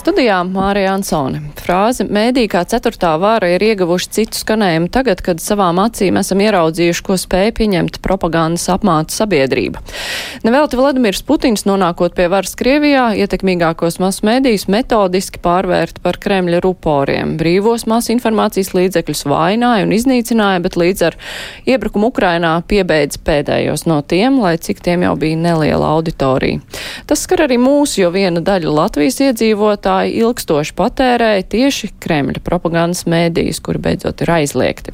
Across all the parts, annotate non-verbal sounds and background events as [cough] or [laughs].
Studijā Mārija Ansone. Frāze mēdī kā ceturtā vāra ir ieguvuši citu skanējumu tagad, kad savām acīm esam ieraudzījuši, ko spēja pieņemt propagandas apmāca sabiedrība. Nevelti Vladimirs Putins nonākot pie varas Krievijā, ietekmīgākos masu mēdījus metodiski pārvērt par Kremļa ruporiem. Brīvos masu informācijas līdzekļus vaināja un iznīcināja, bet līdz ar iebrukumu Ukrainā piebeidz pēdējos no tiem, lai cik tiem jau bija neliela auditorija. Tas skar arī mūsu, jo viena daļa Latvijas iedzīvotāja iedzīvotāji ilgstoši patērēja tieši Kremļa propagandas mēdījus, kuri beidzot ir aizliegti.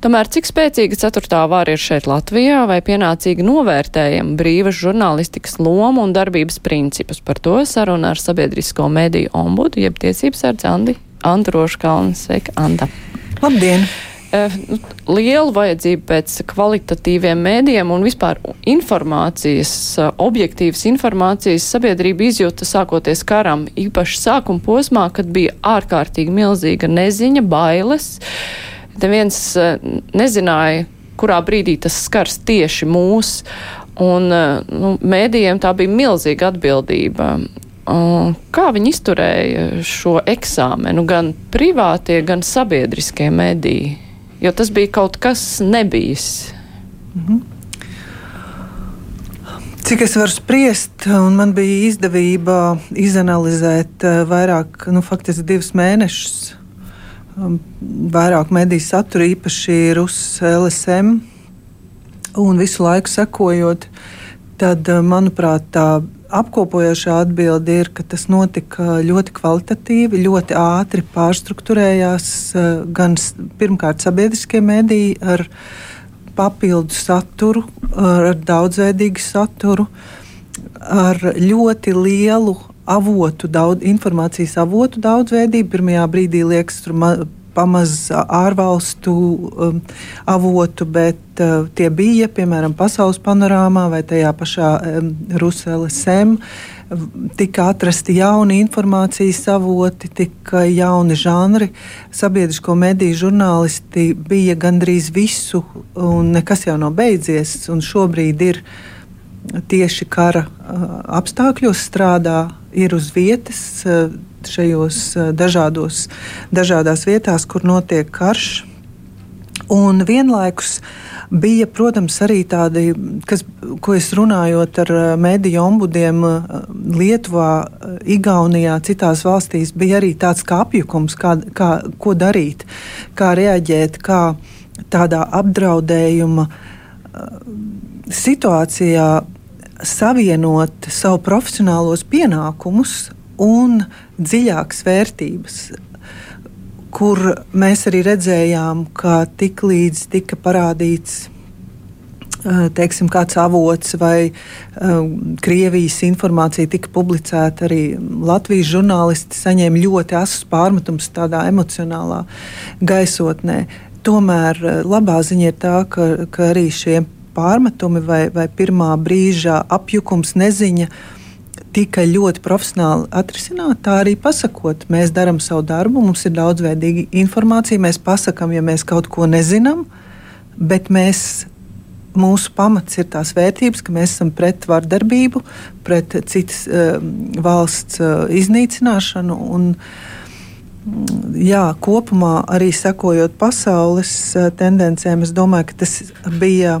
Tomēr cik spēcīga ceturtā vāra ir šeit Latvijā, vai pienācīgi novērtējam brīvas žurnālistikas lomu un darbības principus? Par to saruna ar sabiedrisko mediju ombudu, jeb tiesības ar Andi Androškalnu. Sveika, Anda! Labdien! Eh, nu, lielu vajadzību pēc kvalitatīviem mēdiem un vispār informācijas, eh, objektīvas informācijas sabiedrība izjūta sākoties karam, īpaši sākuma posmā, kad bija ārkārtīgi milzīga neziņa, bailes. Neviens eh, nezināja, kurā brīdī tas skars tieši mūs, un nu, mēdījiem tā bija milzīga atbildība. Kā viņi izturēja šo eksāmenu, gan privātie, gan sabiedriskie mediji? Jo tas bija kaut kas nebijis. Mhm. Cik es varu spriest, un man bija izdevība izanalizēt eh, vairāk, nu, faktiski divus mēnešus, um, vairāk mediju satura, īpaši Rusijas LSM, un visu laiku sekojot, tad, eh, manuprāt, tā apkopojošā atbilde ir, ka tas notika ļoti kvalitatīvi, ļoti ātri pārstruktūrējās eh, gan pirmkārt sabiedriskie mediji ar papildu saturu, ar daudzveidīgu saturu, ar ļoti lielu avotu, daudz, informācijas avotu daudzveidību. Pirmajā brīdī liekas, tur pamaz ārvalstu um, avotu, bet uh, tie bija piemēram pasaules panorāmā vai tajā pašā um, Rusēlesem. Tika atrasti jauni informācijas avoti, tika jauni žanri. Sabiedrisko mediju žurnālisti bija gandrīz visu, un nekas jau nav beidzies. Šobrīd ir tieši kara uh, apstākļos strādā, ir uz vietas. Uh, šajos eh, dažādos, dažādās vietās, kur notiek karš. Un vienlaikus bija, protams, arī tādi, kas, ko es runājot ar eh, mediju ombudiem eh, Lietuvā, Igaunijā, citās valstīs, bija arī tāds kā apjukums, kā, kā, ko darīt, kā reaģēt, kā tādā apdraudējuma situācijā savienot savu profesionālos pienākumus un dziļākas vērtības, kur mēs arī redzējām, ka tik līdz tika parādīts teiksim, kāds avots vai um, Krievijas informācija tika publicēta, arī Latvijas žurnālisti saņēma ļoti asus pārmetumus tādā emocionālā gaisotnē. Tomēr labā ziņa ir tā, ka, ka arī šie pārmetumi vai, vai pirmā brīža apjukums, neziņa uh, tika ļoti profesionāli atrisināta. Tā arī pasakot, mēs darām savu darbu, mums ir daudzveidīga informācija, mēs pasakām, ja mēs kaut ko nezinām, bet mēs. Mūsu pamats ir tās vērtības, ka mēs esam pret vardarbību, pret citas uh, valsts uh, iznīcināšanu. Un, mm, jā, kopumā arī sekojot pasaules uh, tendencēm, es domāju, ka tas bija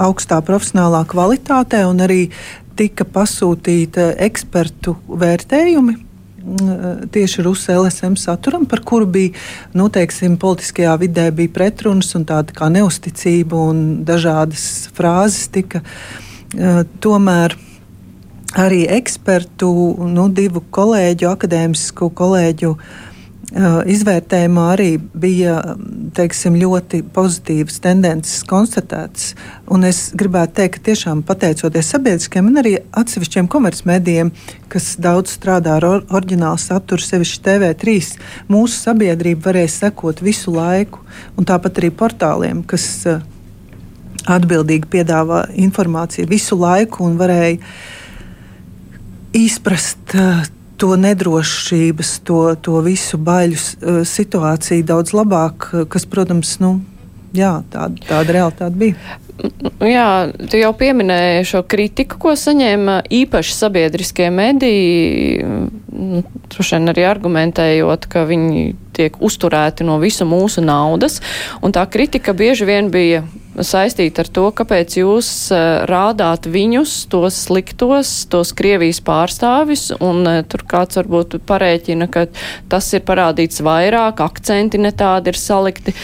augstā profesionālā kvalitātē un arī tika pasūtīta ekspertu vērtējumi mm, tieši Rusu LSM saturam, par kuru bija, nu, teiksim, politiskajā vidē bija pretrunas un tāda kā neusticība un dažādas frāzes tika. Uh, tomēr arī ekspertu, nu, divu kolēģu, akadēmisku kolēģu uh, izvērtējumā arī bija teiksim, ļoti pozitīvas tendences konstatētas. Un es gribētu teikt, ka tiešām pateicoties sabiedriskiem un arī atsevišķiem komercmedijiem, kas daudz strādā ar or oriģinālu saturu, sevišķi TV3, mūsu sabiedrība varēja sekot visu laiku. Un tāpat arī portāliem, kas atbildīgi piedāvā informāciju visu laiku un varēja izprast to nedrošības, to, to visu baļu situāciju daudz labāk, kas, protams, nu, jā, tāda, tāda realitāte bija. Jā, tu jau pieminēji šo kritiku, ko saņēma īpaši sabiedriskie mediji, nu, droši vien arī argumentējot, ka viņi tiek uzturēti no visu mūsu naudas, un tā kritika bieži vien bija saistīta ar to, kāpēc jūs uh, rādāt viņus, tos sliktos, tos Krievijas pārstāvis, un uh, tur kāds varbūt parēķina, ka tas ir parādīts vairāk, akcenti ne tādi ir salikti.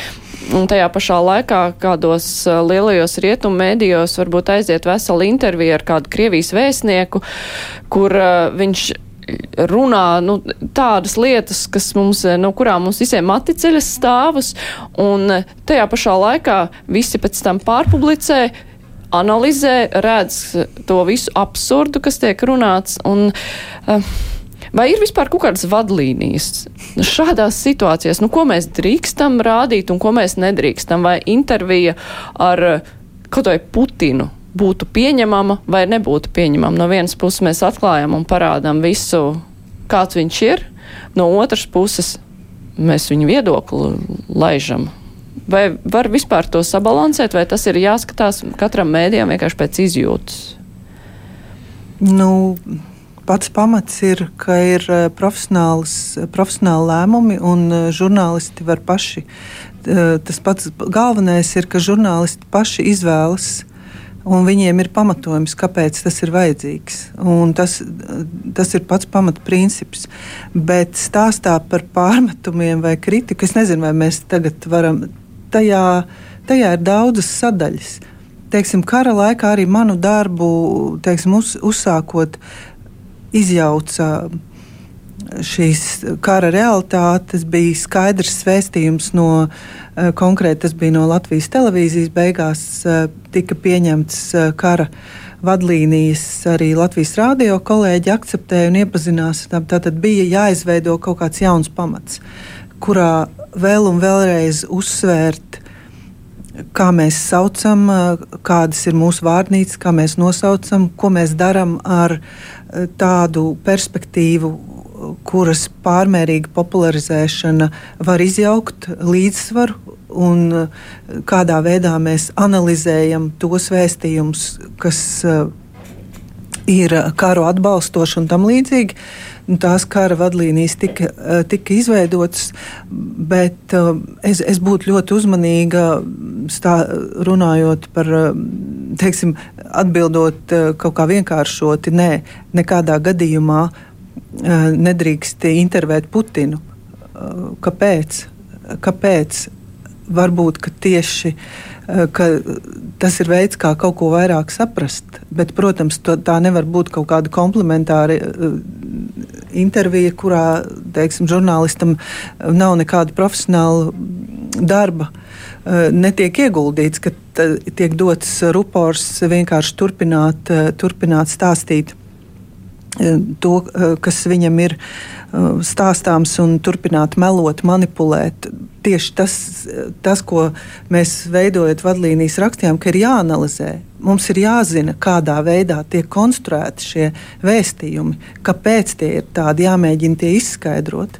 Un tajā pašā laikā kādos lielajos rietumu mēdījos varbūt aiziet vesela intervija ar kādu Krievijas vēstnieku, kur viņš runā nu, tādas lietas, kas mums, no kurām mums visiem maticeļas stāvus, un tajā pašā laikā visi pēc tam pārpublicē, analizē, redz to visu absurdu, kas tiek runāts. Un, uh, Vai ir vispār kaut kādas vadlīnijas šādās situācijās, nu, ko mēs drīkstam rādīt un ko mēs nedrīkstam? Vai intervija ar kaut vai Putinu būtu pieņemama vai nebūtu pieņemama? No vienas puses mēs atklājam un parādām visu, kāds viņš ir, no otras puses mēs viņu viedokli laižam. Vai var vispār to sabalansēt, vai tas ir jāskatās katram mēdījam vienkārši pēc izjūtas? Nu, pats pamats ir, ka ir eh, profesionāli lēmumi un eh, žurnālisti var paši. Eh, tas pats galvenais ir, ka žurnālisti paši izvēlas. Un viņiem ir pamatojums, kāpēc tas ir vajadzīgs. Un tas, tas ir pats pamatprincips. Bet stāstā par pārmetumiem vai kritiku, es nezinu, vai mēs tagad varam. Tajā, tajā ir daudzas sadaļas. Teiksim, kara laikā arī manu darbu teiksim, uz, uzsākot, izjauca šīs kara realitātes, bija skaidrs vēstījums no eh, konkrēti tas bija no Latvijas televīzijas. Beigās eh, tika pieņemts eh, kara vadlīnijas, arī Latvijas rādio kolēģi akceptēja un iepazinās. Tātad bija jāizveido kaut kāds jauns pamats, kurā vēl un vēlreiz uzsvērt kā mēs saucam, kādas ir mūsu vārnīcas, kā mēs nosaucam, ko mēs darām ar tādu perspektīvu, kuras pārmērīga popularizēšana var izjaukt līdzsvaru un eh, kādā veidā mēs analizējam tos vēstījumus, kas uh, ir karu atbalstoši un tam līdzīgi. Tās kara vadlīnijas tika, eh, tika izveidotas, bet es, es būtu ļoti uzmanīga stā, runājot par, teiksim, atbildot kaut kā vienkāršoti. Nē, nekādā gadījumā nedrīkst intervēt Putinu. Kāpēc? Kāpēc? Varbūt ka tieši ka tas ir veids, kā kaut ko vairāk saprast. Bet, protams, to, tā nevar būt kaut kāda komplementāra intervija, kurā teiksim, žurnālistam nav nekāda profesionāla darba. Netiek ieguldīts, ka tiek dots rupors vienkārši turpināt, turpināt stāstīt to, kas viņam ir stāstāms, un turpināt melot, manipulēt. Tieši tas, tas ko mēs veidojot vadlīnijas rakstījām, ka ir jāanalizē. Mums ir jāzina, kādā veidā tiek konstruēti šie vēstījumi, kāpēc tie ir tādi, jāmēģina tie izskaidrot.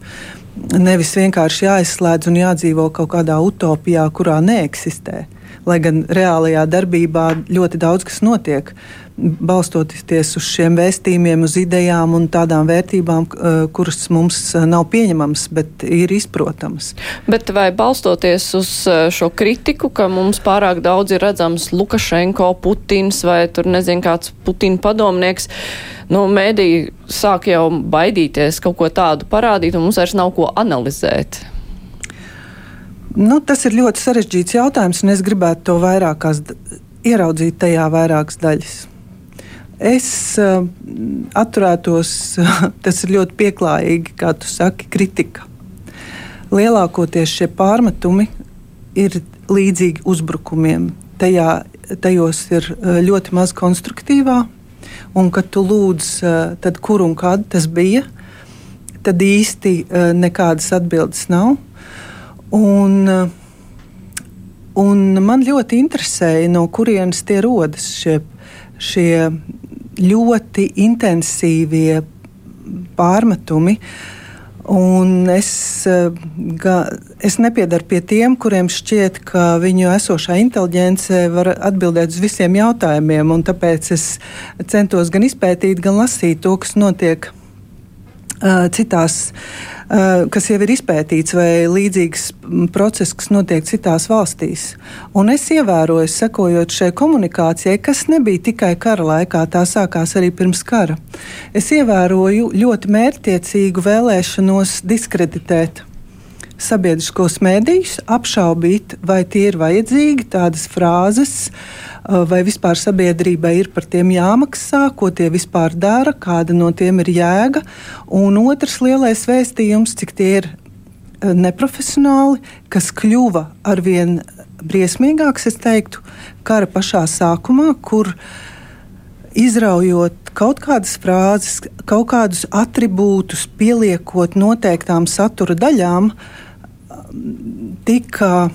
Nevis vienkārši jāizslēdz un jādzīvo kaut kādā utopijā, kurā neeksistē. Lai gan reālajā darbībā ļoti daudz kas notiek. Balstoties uz šiem vēstījumiem, uz idejām un tādām vērtībām, eh, kuras mums eh, nav pieņemamas, bet ir izprotamas. Bet vai balstoties uz eh, šo kritiku, ka mums pārāk daudz ir redzams Lukašenko, Putins vai tur nezinu kāds Putina padomnieks, nu, mēdī sāk jau baidīties kaut ko tādu parādīt, un mums vairs nav ko analizēt. Nu, tas ir ļoti sarežģīts jautājums, un es gribētu to vairākās ieraudzīt tajā vairākas daļas. Es uh, atturētos, [laughs] tas ir ļoti pieklājīgi, kā tu saki, kritika. Lielākoties šie pārmetumi ir līdzīgi uzbrukumiem. Tajā, tajos ir uh, ļoti maz konstruktīvā, un kad tu lūdz, uh, tad kur un kad tas bija, tad īsti nekādas atbildes nav. Un, uh, un man ļoti interesēja, no kurienes tie rodas šie, šie ļoti intensīvie pārmetumi. Un es, ga, es nepiedaru pie tiem, kuriem šķiet, ka viņu esošā inteligence var atbildēt uz visiem jautājumiem. Tāpēc es centos gan izpētīt, gan lasīt to, kas notiek citās, kas jau ir izpētīts, vai līdzīgs process, kas notiek citās valstīs. Un es ievēroju, sekojot šai komunikācijai, kas nebija tikai kara laikā, tā sākās arī pirms kara. Es ievēroju ļoti mērķtiecīgu vēlēšanos diskreditēt sabiedriskos mēdījus, apšaubīt, vai tie ir vajadzīgi, tādas frāzes, vai vispār sabiedrībai ir par tiem jāmaksā, ko tie vispār dara, kāda no tiem ir jēga. Un otrs lielais vēstījums, cik tie ir neprofesionāli, kas kļuva arvien briesmīgāks, es teiktu, kara pašā sākumā, kur izraujot kaut kādas frāzes, kaut kādus attribūtus, pieliekot noteiktām satura daļām, uh, tika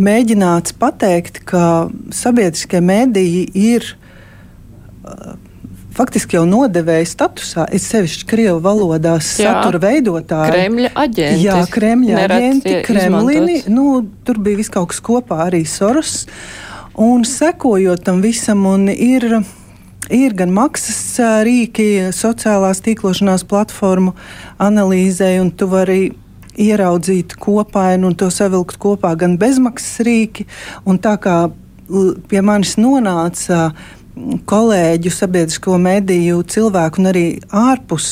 mēģināts pateikt, ka sabiedriskie mediji ir uh, faktiski jau nodevēja statusā, ir sevišķi krievu valodā satura veidotāji. Kremļa aģenti. Jā, Kremļa aģenti, Kremlini. Nu, tur bija viss kaut kas kopā, arī Soros. Un sekojot tam visam, un ir, ir gan maksas uh, rīki sociālās tīklošanās platformu analīzē, un tu vari ieraudzīt kopainu un to savilkt kopā gan bezmaksas rīki. Tā kā pie manis nonāca kolēģu, sabiedrisko mediju cilvēku un arī ārpus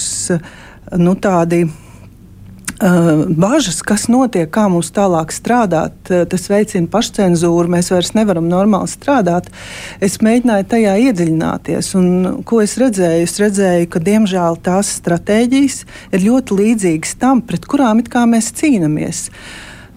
nu, tādi bažas, kas notiek, kā mums tālāk strādāt. Uh, tas veicina pašcensūru, mēs vairs nevaram normāli strādāt. Es mēģināju tajā iedziļināties, un ko es redzēju? Es redzēju, ka diemžēl tās stratēģijas ir ļoti līdzīgas tam, pret kurām mēs cīnāmies.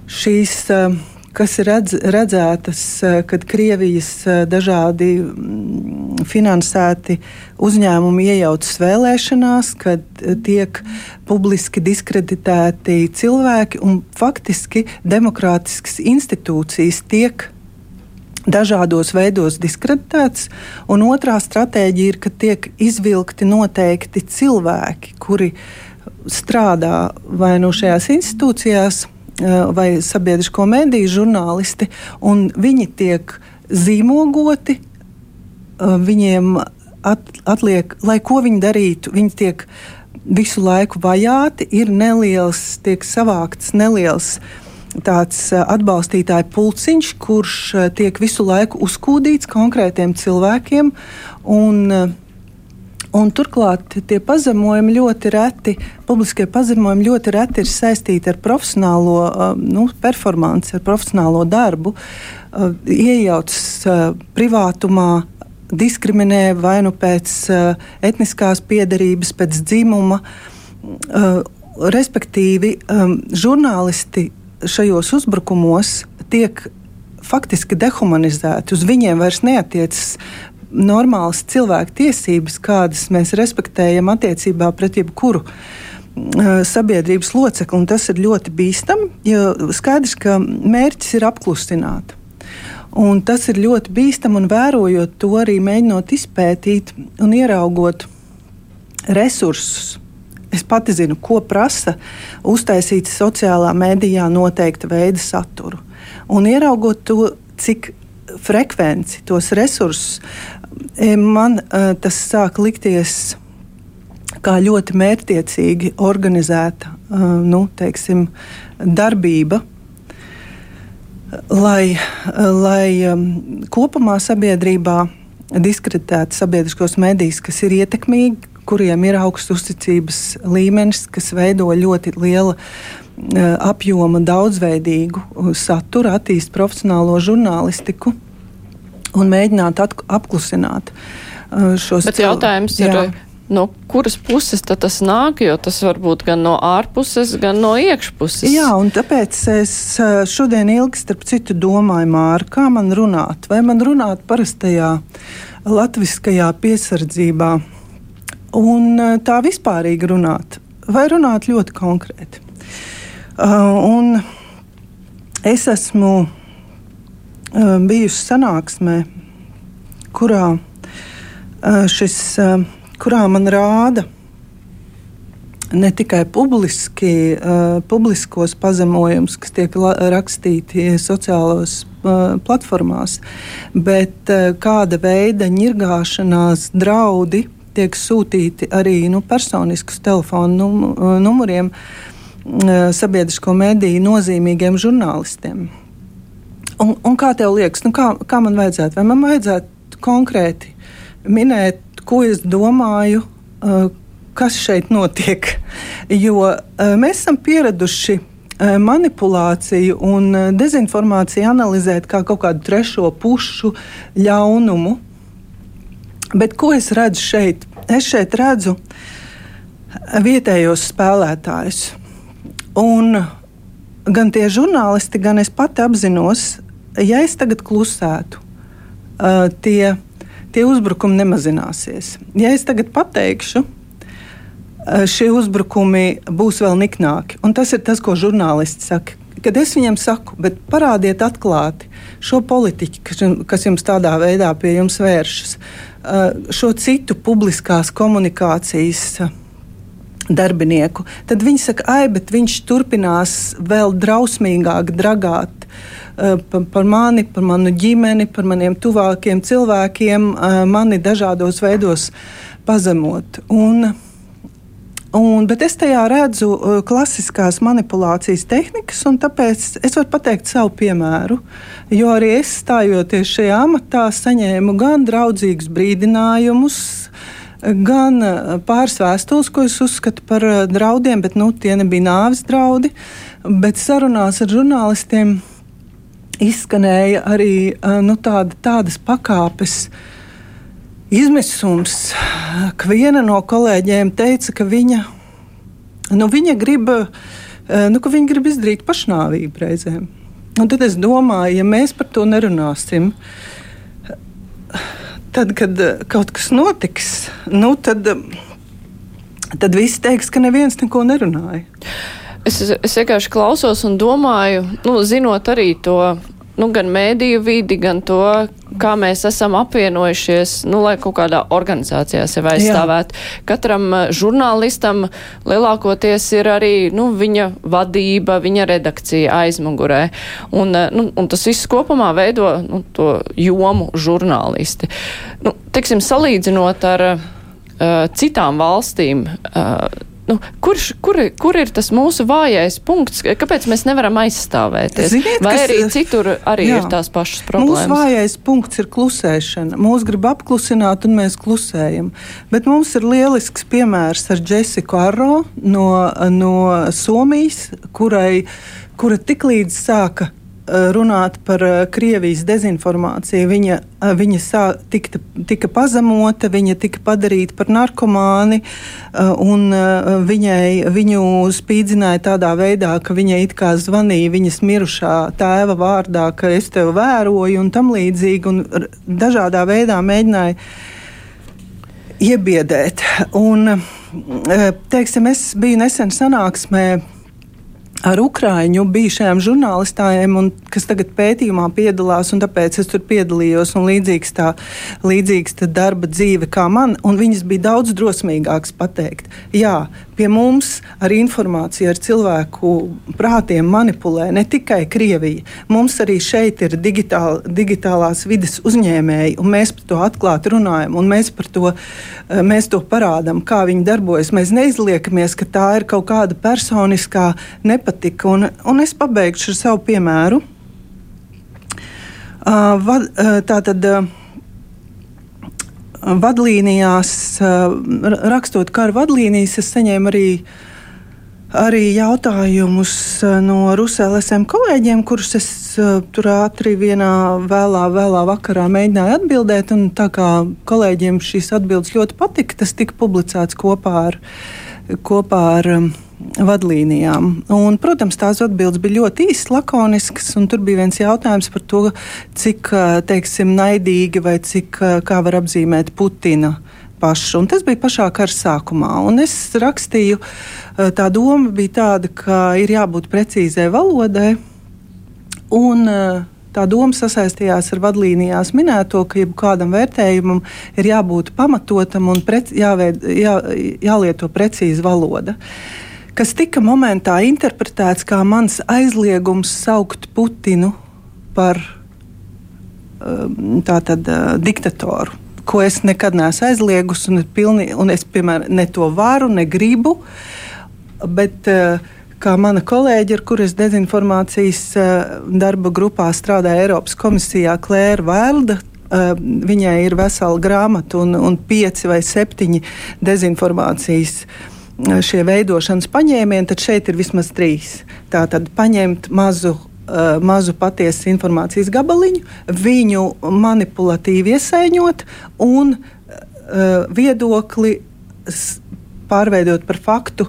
Šīs uh, kas ir redz, redzētas, eh, kad Krievijas eh, dažādi mm, finansēti uzņēmumi iejaucas vēlēšanās, kad eh, tiek publiski diskreditēti cilvēki un faktiski demokrātiskas institūcijas tiek dažādos veidos diskreditēts, un otrā stratēģija ir, ka tiek izvilkti noteikti cilvēki, kuri strādā vai nu šajās institūcijās, vai sabiedrisko mediju žurnālisti, un viņi tiek zīmogoti. Viņiem atliek, lai ko viņi darītu, viņi tiek visu laiku vajāti, ir neliels, tiek savākts neliels tāds atbalstītāju pulciņš, kurš tiek visu laiku uzkūdīts konkrētiem cilvēkiem. Un, Un turklāt tie pazemojumi ļoti reti, publiskie pazemojumi ļoti reti ir saistīti ar profesionālo uh, nu, performanci, ar profesionālo darbu. Uh, iejaucas uh, privātumā, diskriminē vai nu pēc etniskās piedarības, pēc dzimuma. Respektīvi, žurnālisti šajos uzbrukumos tiek faktiski dehumanizēti. Uz viņiem vairs neatiecas normālas cilvēku tiesības, kādas mēs respektējam attiecībā pret jebkuru uh, sabiedrības locekli. Tas ir ļoti bīstami, jo skaidrs, ka mērķis ir apklusināt. Un tas ir ļoti bīstami, un vērojot to arī mēģinot izpētīt un ieraugot resursus. Es pati zinu, ko prasa uztaisīt sociālā mēdījā noteikta veida saturu. Un ieraugot to, cik frekvenci, tos resursus, man e, tas sāk likties kā ļoti mērķiecīgi organizēta e, nu, teiksim, darbība. Lai, lai kopumā sabiedrībā diskreditētu sabiedriskos medijus, kas ir ietekmīgi, kuriem ir augsts uzticības līmenis, kas veido ļoti liela apjoma daudzveidīgu saturu, attīst profesionālo žurnālistiku un mēģināt apklusināt uh, šos cilvēkus. Jautājums ir, jā. no kuras puses tas nāk, jo tas var būt gan no ārpuses, gan no iekšpuses. Jā, un tāpēc es uh, šodien ilgi starp citu domāju, Māra, kā man runāt. Vai man runāt parastajā latviskajā piesardzībā un uh, tā vispārīgi runāt, vai runāt ļoti konkrēti. Un es esmu bijusi sanāksmē, kurā, šis, kurā man rāda ne tikai publiski, uh, publiskos pazemojumus, kas tiek rakstīti sociālos uh, platformās, bet uh, kāda veida ņirgāšanās, draudi tiek sūtīti arī nu, personiskus telefonu num, uh, numuriem uh, sabiedrisko mediju nozīmīgiem žurnālistiem. Un, un kā tev liekas, nu, kā, kā man vajadzētu? Vai man vajadzētu konkrēti minēt, ko es domāju? Uh, kas šeit notiek. [laughs] Jo uh, mēs esam pieraduši uh, manipulāciju un dezinformāciju analizēt kā kaut kādu trešo pušu ļaunumu. Bet ko es redzu šeit? Es šeit redzu vietējos spēlētājus. Un gan tie žurnālisti, gan es pati apzinos, ja es tagad klusētu, tie, tie uzbrukumi nemazināsies. Ja es tagad pateikšu, Eh, šie uzbrukumi būs vēl niknāki. Un tas ir tas, ko žurnālisti saka. Kad es viņiem saku, bet parādiet atklāti šo politiķu, kas jums tādā veidā pie jums vēršas, eh, šo citu publiskās komunikācijas eh, darbinieku, tad viņi saka, ai, bet viņš turpinās vēl drausmīgāk dragāt par mani, par manu ģimeni, par maniem tuvākiem cilvēkiem, mani dažādos veidos pazemot. Un, Un, bet es tajā redzu uh, klasiskās manipulācijas tehnikas, un tāpēc es varu pateikt savu piemēru. Jo arī es stājoties šajā amatā, saņēmu gan draudzīgus brīdinājumus, gan pāris vēstules, ko es uzskatu par draudiem, bet nu, tie nebija nāves draudi. Bet sarunās ar žurnālistiem izskanēja arī nu, tāda, tādas pakāpes. Izmisums, ka viena no kolēģiem teica, ka viņa, nu, viņa, grib, nu, ka viņa grib izdarīt pašnāvību reizēm. Un tad es domāju, ja mēs par to nerunāsim, tad, kad kaut kas notiks, nu, tad, tad visi teiks, ka neviens neko nerunāja. Es, es vienkārši klausos un domāju, nu, zinot arī to nu, gan mēdīju vidi, gan to, kā mēs esam apvienojušies, nu, lai kaut kādā organizācijā sevi aizstāvētu. Katram eh, žurnālistam lielākoties ir arī nu, viņa vadība, viņa redakcija aizmugurē. Un, eh, nu, un tas viss kopumā veido nu, to jomu žurnālisti. Nu, teiksim, salīdzinot ar uh, citām valstīm. Uh, Nu, kurš, kur, kur ir tas mūsu vājais punkts? Kāpēc mēs nevaram aizstāvēties? Ziniet, Vai kas, arī citur arī jā, ir tās pašas problēmas? Mūsu vājais punkts ir klusēšana. Mūs grib apklusināt, un mēs klusējam. Bet mums ir lielisks piemērs ar Jessiku Arro no, no Somijas, kurai, kura tiklīdz sāka Eh, runāt par eh, Krievijas dezinformāciju. Viņa, eh, viņa sā, tikta, tika pazemota, viņa tika padarīta par narkomāni, un viņai, viņu spīdzināja tādā veidā, ka viņa it kā zvanīja viņas mirušā tēva vārdā, ka es tevi vēroju un tam līdzīgi, un dažādā veidā mēģināja iebiedēt. Un, teiksim, es biju nesen sanāksmē ar Ukrāņu bijušajām žurnālistājiem, un, kas tagad pētījumā piedalās, un tāpēc es tur piedalījos. Līdzīgs tā, līdzīgs tā darba dzīve kā man, un viņas bija daudz drosmīgākas pateikt. Jā, pie mums ar informāciju, ar cilvēku prātiem manipulē ne tikai Krievija. Mums arī šeit ir digitāl, digitālās vidas uzņēmēji, un mēs par to atklāti runājam, un mēs, to, eh, mēs to parādām, kā viņi darbojas. Mēs neizliekamies, ka tā ir kaut kāda personiskā nepatika, un, un es pabeigšu ar savu piemēru. Uh, vad, uh, tā tad. Uh, vadlīnijās, rakstot kara vadlīnijas, es saņēmu arī, arī jautājumus no Rusēlēsiem kolēģiem, kurus es tur ātri vienā vēlā, vēlā vakarā mēģināju atbildēt. Tā kā kolēģiem šīs atbildes ļoti patika, tas tika publicēts kopā ar, kopā ar vadlīnijām. Un, protams, tās atbildes bija ļoti īsas, lakoniskas, un tur bija viens jautājums par to, cik teiksim, naidīgi vai cik kā var apzīmēt Putina. Pašu. Un tas bija pašā kara sākumā. Un es rakstīju, tā doma bija tāda, ka ir jābūt precīzai valodai. Un tā doma sasaistījās ar vadlīnijās minēto, ka jebkādam vērtējumam ir jābūt pamatotam un prec, jāveid, jā, jālieto precīza valoda. Kas tika momentā interpretēts kā mans aizliegums saukt Putinu par um, tātad, uh, diktatoru ko es nekad neesmu aizliegusi, un, pilni, un es, piemēram, ne to varu, ne gribu. Bet, uh, kā mana kolēģe, ar kuras dezinformācijas uh, darba grupā strādāja Eiropas komisijā, Klēra uh, viņai ir vesela grāmata un, un pieci vai septiņi dezinformācijas šie veidošanas paņēmieni, tad šeit ir vismaz trīs. Tā tad paņemt mazu uh, mazu patiesu informācijas gabaliņu, viņu manipulatīvi iesaiņot un uh, viedokli pārveidot par faktu,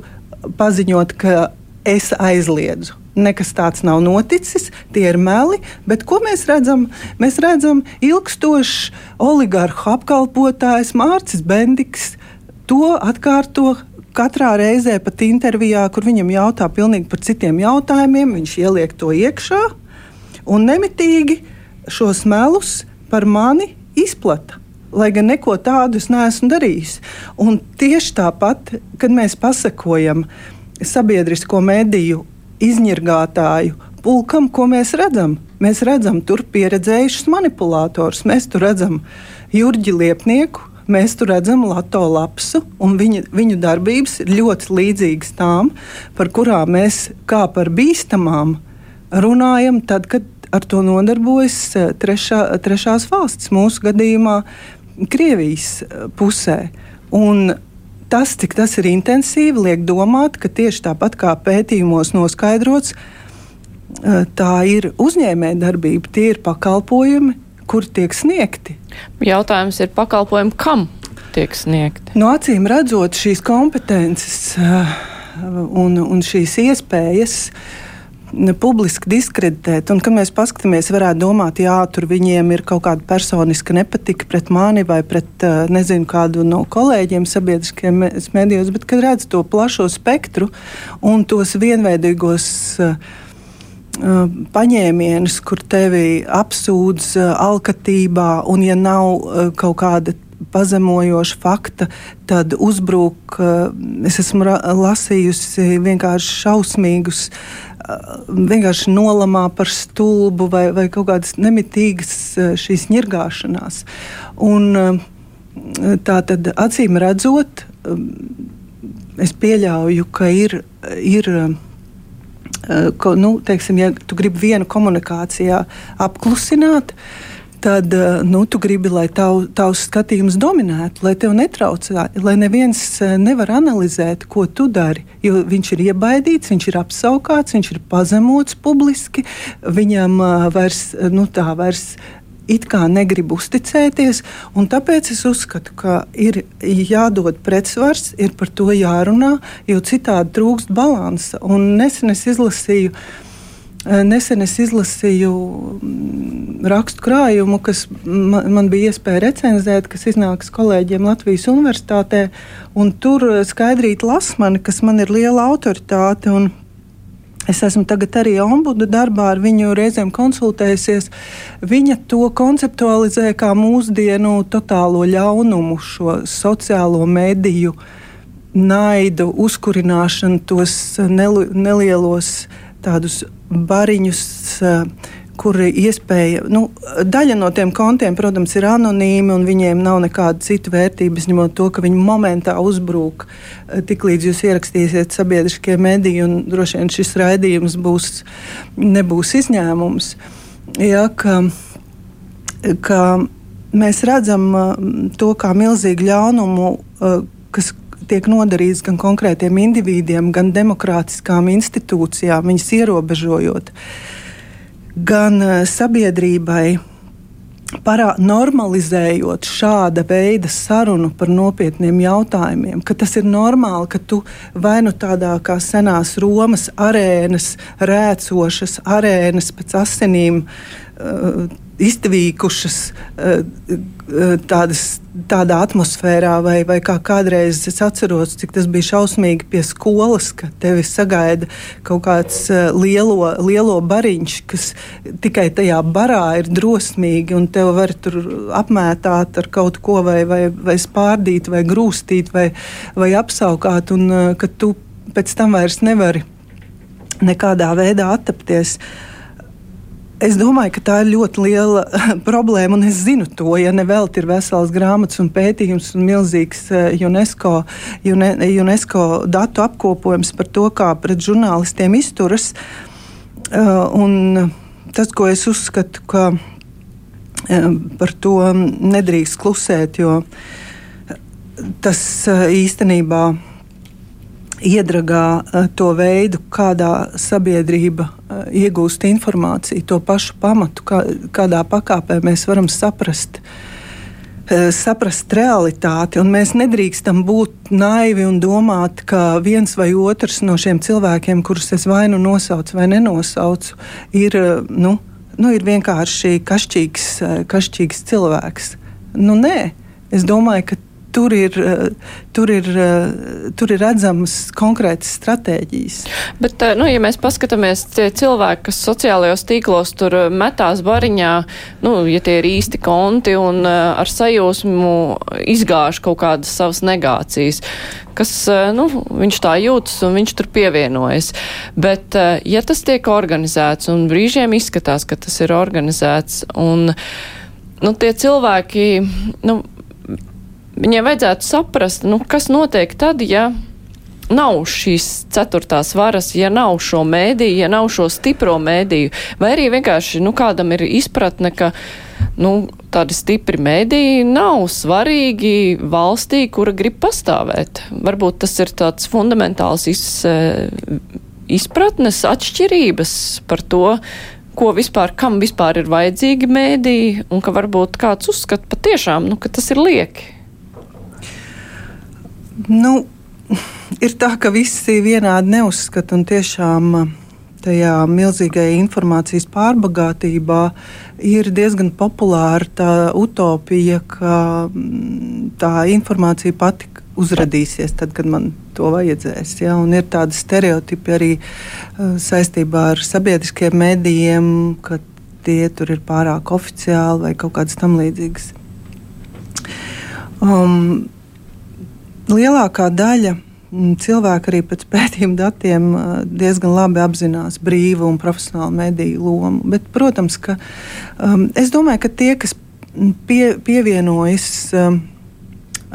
paziņot, ka es aizliedzu. Nekas tāds nav noticis, tie ir meli, bet ko mēs redzam? Mēs redzam ilgstošs oligarhu apkalpotājs Mārcis Bendiks. To atkārto katrā reizē, pat intervijā, kur viņam jautā pilnīgi par citiem jautājumiem, viņš ieliek to iekšā un nemitīgi šos melus par mani izplata. Lai gan neko tādu es neesmu darījis. Un tieši tāpat, kad mēs pasakojam sabiedrisko mediju izņirgātāju pulkam, ko mēs redzam, mēs redzam tur pieredzējušus manipulators, mēs tur redzam Jurģi Liepnieku, mēs tur redzam Lato lapsu, un viņa, viņu darbības ir ļoti līdzīgas tām, par kurām mēs kā par bīstamām runājam, tad, kad ar to nodarbojas eh, trešā, trešās valsts, mūsu gadījumā Krievijas eh, pusē. Un tas, cik tas ir intensīvi, liek domāt, ka tieši tāpat kā pētījumos noskaidrots, eh, tā ir uzņēmējdarbība, tie ir pakalpojumi, kur tiek sniegti. Jautājums ir pakalpojumi, kam tiek sniegti? No acīm redzot, šīs kompetences uh, un, un šīs iespējas publiski diskreditēt. Un, kad mēs paskatāmies, varētu domāt, jā, tur viņiem ir kaut kāda personiska nepatika pret mani vai pret, uh, nezinu, kādu no kolēģiem sabiedriskajiem medijos, bet, kad redz to plašo spektru un tos vienveidīgos Uh, paņēmienus, kur tevi apsūdz alkatībā, un ja nav kaut kāda pazemojoša fakta, tad uzbruk. Es esmu lasījusi vienkārši šausmīgus, vienkārši nolamā par stulbu vai, vai kaut kādas nemitīgas šīs ņirgāšanās. Un, tā tad acīm redzot, es pieļauju, ka ir. ir ko, nu, teiksim, ja tu gribi vienu komunikācijā apklusināt, tad eh, nu, tu gribi, lai tav, tavs skatījums dominētu, lai tev netraucē, lai neviens eh, nevar analizēt, ko tu dari. Jo viņš ir iebaidīts, viņš ir apsaukāts, viņš ir pazemots publiski, viņam vairs, nu, tā vairs it kā negrib uzticēties. Tāpēc es uzskatu, ka ir jādod pretsvars, ir par to jārunā, jo citādi trūkst balansa. Un nesen es izlasīju. Eh, nesen es izlasīju mm, rakstu krājumu, kas man, man bija iespēja recenzēt, kas iznāks kolēģiem Latvijas Universitātē. Tur skaidrīt Lasmani, kas man ir liela autoritāte. Un, Es esmu tagad arī ombudu darbā ar viņu reizēm konsultējusies. Viņa to konceptualizē kā mūsdienu totālo ļaunumu, šo sociālo mediju naidu, uzkurināšanu, tos nelielos tādus bariņus, kur iespēja, nu, daļa no tiem kontiem, protams, ir anonīmi un viņiem nav nekāda cita vērtība, ņemot to, ka viņi momentā uzbrūk. Tiklīdz jūs ierakstīsiet sabiedriskie mediji, un droši vien šis raidījums būs, nebūs izņēmums. Ja, ka, ka mēs redzam to kā milzīgu ļaunumu, kas tiek nodarīts gan konkrētiem individiem, gan demokrātiskām institūcijām, viņas ierobežojot. Uh, gan eh, sabiedrībai. Parā, normalizējot šāda veida sarunu par nopietniem jautājumiem, ka tas ir normāli, ka tu vai nu tādā kā senās Romas arēnas, rēcošas arēnas pēc asinīm, uh, izdevīgušas uh, tādas, tādā atmosfērā, vai, vai kā kādreiz es atceros, cik tas bija šausmīgi pie skolas, ka tevi sagaida kaut kāds lielo, lielo bariņš, kas tikai tajā barā ir drosmīgi, un tev var tur apmētāt ar kaut ko, vai, vai, vai spārdīt, vai grūstīt, vai, vai apsaukāt, un ka tu pēc tam vairs nevari nekādā veidā attapties. Es domāju, ka tā ir ļoti liela [laughs] problēma, un es zinu to, ja ne vēl ir vesels grāmatas un pētījums un milzīgs eh, UNESCO, UNESCO datu apkopojums par to, kā pret žurnālistiem izturas. Eh, un tas, ko es uzskatu, ka eh, par to nedrīkst klusēt, jo tas īstenībā iedragā eh, to veidu, kādā sabiedrība eh, iegūst informāciju, to pašu pamatu, kā, kādā pakāpē mēs varam saprast. Eh, saprast realitāti, un mēs nedrīkstam būt naivi un domāt, ka viens vai otrs no šiem cilvēkiem, kurus es vai nu nosaucu vai nenosaucu, ir, nu, nu, ir vienkārši kašķīgs, kašķīgs cilvēks. Nu, nē, es domāju, ka tur ir, eh, tur ir, eh, tur ir redzamas konkrētas stratēģijas. Bet, eh, nu, ja mēs paskatāmies, cilvēki, kas sociālajos tīklos tur metās bariņā, nu, ja tie ir īsti konti un ar sajūsmu izgāž kaut kādas savas negācijas, kas, nu, viņš tā jūtas un viņš tur pievienojas. Bet, ja tas tiek organizēts un brīžiem izskatās, ka tas ir organizēts un, nu, tie cilvēki, nu, viņiem vajadzētu saprast, nu, kas notiek tad, ja nav šīs ceturtās varas, ja nav šo mēdīju, ja nav šo stipro mēdīju, vai arī vienkārši nu, kādam ir izpratne, ka nu, tādi stipri mēdīji nav svarīgi valstī, kura grib pastāvēt. Varbūt tas ir tāds fundamentāls iz, eh, izpratnes atšķirības par to, ko vispār, kam vispār ir vajadzīgi mēdīji, un ka varbūt kāds uzskata patiešām, nu, ka tas ir lieki. Nu, [laughs] ir tā, ka visi vienādi neuzskata un tiešām uh, tajā milzīgajā informācijas pārbagātībā ir diezgan populāra tā utopija, ka mm, tā informācija pati uzradīsies tad, kad man to vajadzēs. Ja? Un ir tādi stereotipi arī uh, saistībā ar sabiedriskiem medijiem, ka tie tur ir pārāk oficiāli vai kaut kādas tam līdzīgas. Um, lielākā daļa mm, cilvēku arī pēc pētījuma datiem diezgan labi apzinās brīvu un profesionālu mediju lomu. Bet, protams, ka um, es domāju, ka tie, kas pie, pievienojas um,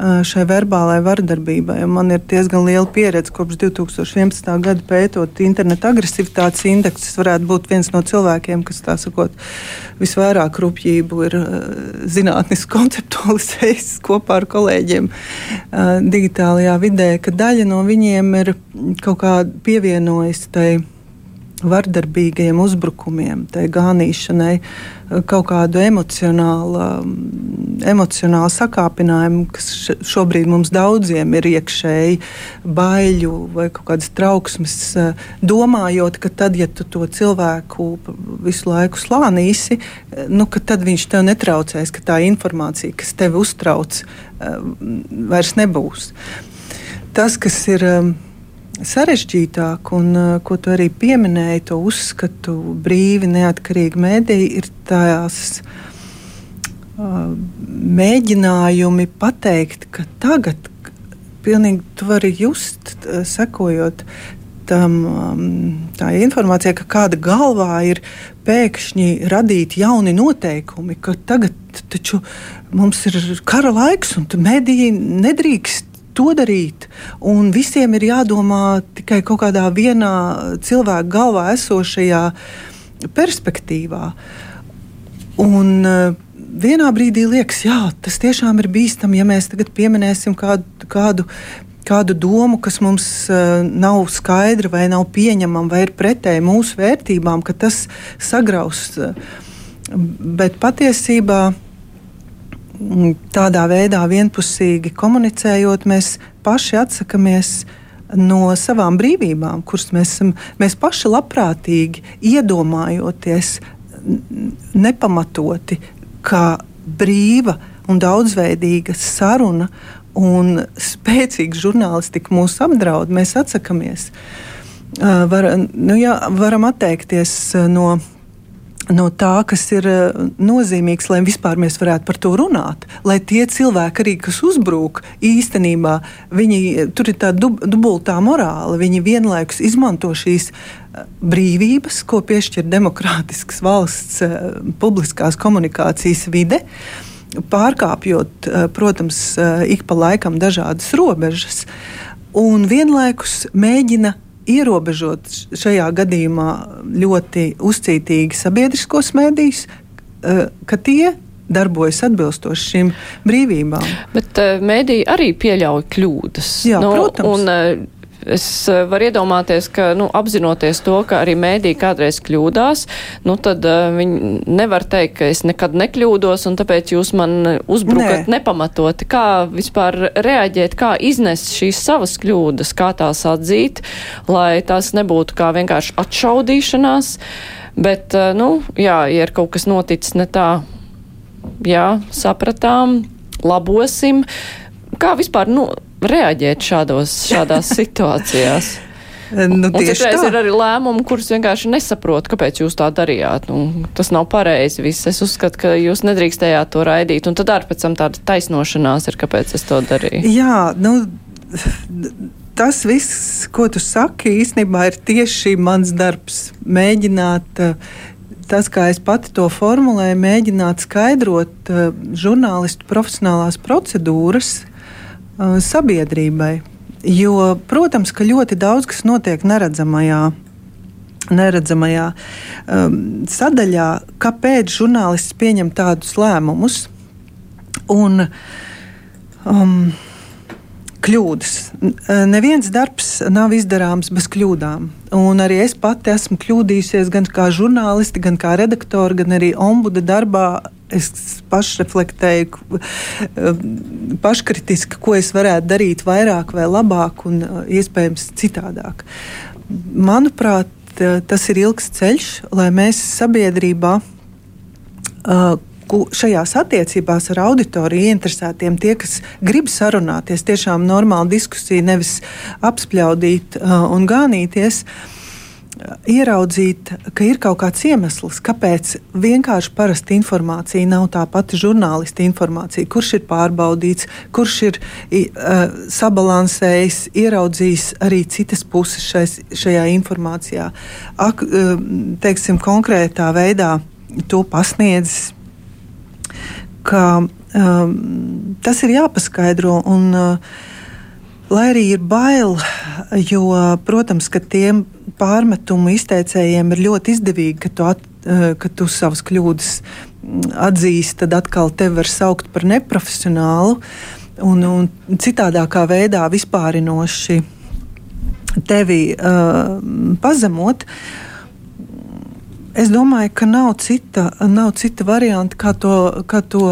šai verbālajai vardarbībai. Man ir diezgan liela pieredze kopš 2011. gada pētot internetu agresivitātes indeksu. Tas varētu būt viens no cilvēkiem, kas sakot, visvairāk rupjību ir zinātniski [laughs] konceptualizējis kopā ar kolēģiem digitālajā vidē, ka daļa no viņiem ir kaut kā pievienojusi tai vardarbīgiem uzbrukumiem, tai gānīšanai, kaut kādu emocionālu, emocionālu sakāpinājumu, kas šobrīd mums daudziem ir iekšēji, baiļu vai kādas trauksmes, domājot, ka tad, ja tu to cilvēku visu laiku slānīsi, nu, tad viņš tev netraucēs, ka tā informācija, kas tevi uztrauc, vairs nebūs. Tas, kas ir sarežģītāk, un uh, ko tu arī pieminēji, to uzskatu brīvi, neatkarīgi mēdīji, ir tās uh, mēģinājumi pateikt, ka tagad pilnīgi tu vari just, uh, sekojot tam, um, tā informācija, ka kāda galvā ir pēkšņi radīti jauni noteikumi, ka tagad taču mums ir kara laiks un mediji nedrīkst to darīt. Un visiem ir jādomā tikai kaut kādā vienā cilvēka galvā esošajā perspektīvā. Un, uh, vienā brīdī liekas, jā, tas tiešām ir bīstami, ja mēs tagad pieminēsim kādu, kādu, kādu domu, kas mums uh, nav skaidra, vai nav pieņemama, vai ir pretēji mūsu vērtībām, ka tas sagraus. Bet patiesībā tādā veidā vienpusīgi komunicējot, mēs paši atsakāmies no savām brīvībām, kuras mēs, mēs paši labprātīgi iedomājoties nepamatoti, ka brīva un daudzveidīga saruna un spēcīga žurnālistika mūs apdraud, mēs atsakāmies. Var, nu jā, varam atteikties no no tā, kas ir nozīmīgs, lai vispār mēs varētu par to runāt. Lai tie cilvēki, arī, kas uzbrūk, īstenībā viņi, tur ir tā dub, dubultā morāla. Viņi vienlaikus izmanto šīs brīvības, ko piešķir demokrātiskas valsts publiskās komunikācijas vide. Pārkāpjot, eh, protams, eh, ik pa laikam dažādas robežas, un vienlaikus mēģina ierobežot šajā gadījumā ļoti uzcītīgi sabiedriskos mēdījus, eh, ka tie darbojas atbilstoši šīm brīvībām. Bet uh, mēdī arī pieļauj kļūdas. Jā, nu, protams. Un, uh, es eh, varu iedomāties, ka, nu, apzinoties to, ka arī mēdī kādreiz kļūdās, nu, tad uh, viņi nevar teikt, ka es nekad nekļūdos, un tāpēc jūs man uzbrukat Nē. nepamatoti. Kā vispār reaģēt, kā iznest šīs savas kļūdas, kā tās atzīt, lai tās nebūtu kā vienkārši atšaudīšanās, bet, uh, nu, jā, ja ir kaut kas noticis ne tā, jā, sapratām, labosim. Kā vispār, nu, reaģēt šādos, šādās [laughs] situācijās? Nu, un citreiz ir arī lēmumi, kurus vienkārši nesaprot, kāpēc jūs tā darījāt. Nu, tas nav pareizi. Viss. Es uzskatu, ka jūs nedrīkstējāt to raidīt. Un tad arī pēc tam tāda taisnošanās ir, kāpēc es to darīju. Jā, nu, tas viss, ko tu saki, īstenībā ir tieši mans darbs. Mēģināt. Tas, kā es pati to formulēju, mēģināt skaidrot uh, žurnālistu profesionālās procedūras, Uh, sabiedrībai. Jo, protams, ka ļoti daudz kas notiek neredzamajā neredzamajā um, sadaļā, kāpēc žurnālists pieņem tādus lēmumus. Un, um, kļūdas. Neviens darbs nav izdarāms bez kļūdām. Un arī es pati esmu kļūdījusies gan kā žurnālisti, gan kā redaktore, gan arī ombuda darbā. Es pašreflektēju, paškritiski, ko es varētu darīt vairāk vai labāk un iespējams citādāk. Manuprāt, tas ir ilgs ceļš, lai mēs sabiedrībā šajās attiecībās ar auditoriju ieinteresētiem, tie, kas grib sarunāties, tiešām normāli diskusiju, nevis apspļaudīt uh, un gānīties. Ieraudzīt, ka ir kaut kāds iemesls, kāpēc vienkārši parasta informācija nav tā pati žurnālista informācija, kurš ir pārbaudīts, kurš ir uh, sabalansējis, ieraudzījis arī citas puses šais, šajā informācijā. Ak, uh, teiksim, konkrētā veidā to pasniedzis ka um, tas ir jāpaskaidro. Un, uh, Lai arī ir bail, jo, protams, ka tiem pārmetumu izteicējiem ir ļoti izdevīgi, ka tu, at, uh, ka tu savas kļūdas atzīsti, tad atkal tevi var saukt par neprofesionālu un, un citādākā veidā vispārinoši tevi uh, pazemot. Es domāju, ka nav cita, nav cita varianta, kā, to, kā to,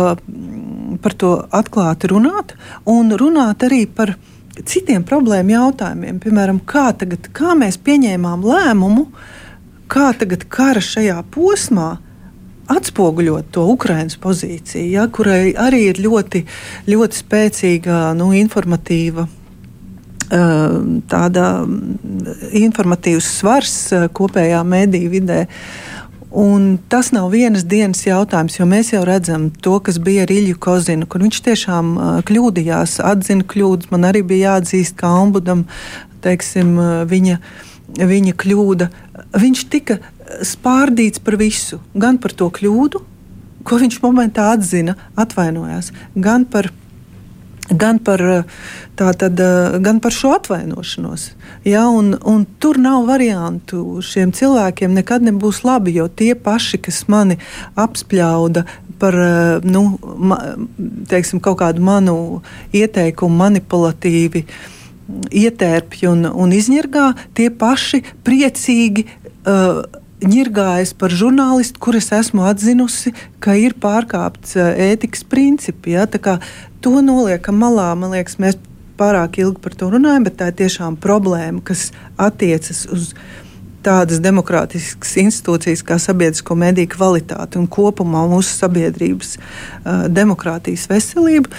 par to atklāti runāt, un runāt arī par citiem problēmu jautājumiem. Piemēram, kā, tagad, kā mēs pieņēmām lēmumu, kā tagad kara šajā posmā atspoguļot to Ukraiņas pozīciju, ja, kurai arī ir ļoti, ļoti spēcīga nu, informatīva tāda informatīvs svars kopējā mediju vidē. Un tas nav vienas dienas jautājums, jo mēs jau redzam to, kas bija ar Ilju Kozinu, kur viņš tiešām kļūdījās, atzina kļūdas. Man arī bija jāatzīst, kā ombudam, teiksim, viņa, viņa kļūda. Viņš tika spārdīts par visu, gan par to kļūdu, ko viņš momentā atzina, atvainojās, gan par gan par, tātad, gan par šo atvainošanos. Ja, un, un tur nav variantu. Šiem cilvēkiem nekad nebūs labi, jo tie paši, kas mani apspļauda par nu, ma, teiksim, kaut kādu manu ieteikumu, manipulatīvi ietērpj un, un izņirgā, tie paši priecīgi. Uh, ņirgājas par žurnālistu, kuras esmu atzinusi, ka ir pārkāpts ētikas principi. Ja? To noliekam malā. Man liekas, mēs pārāk ilgi par to runājam, bet tā ir tiešām problēma, kas attiecas uz tādas demokrātiskas institūcijas kā sabiedrisko mediju kvalitāti un kopumā mūsu sabiedrības uh, demokrātijas veselību,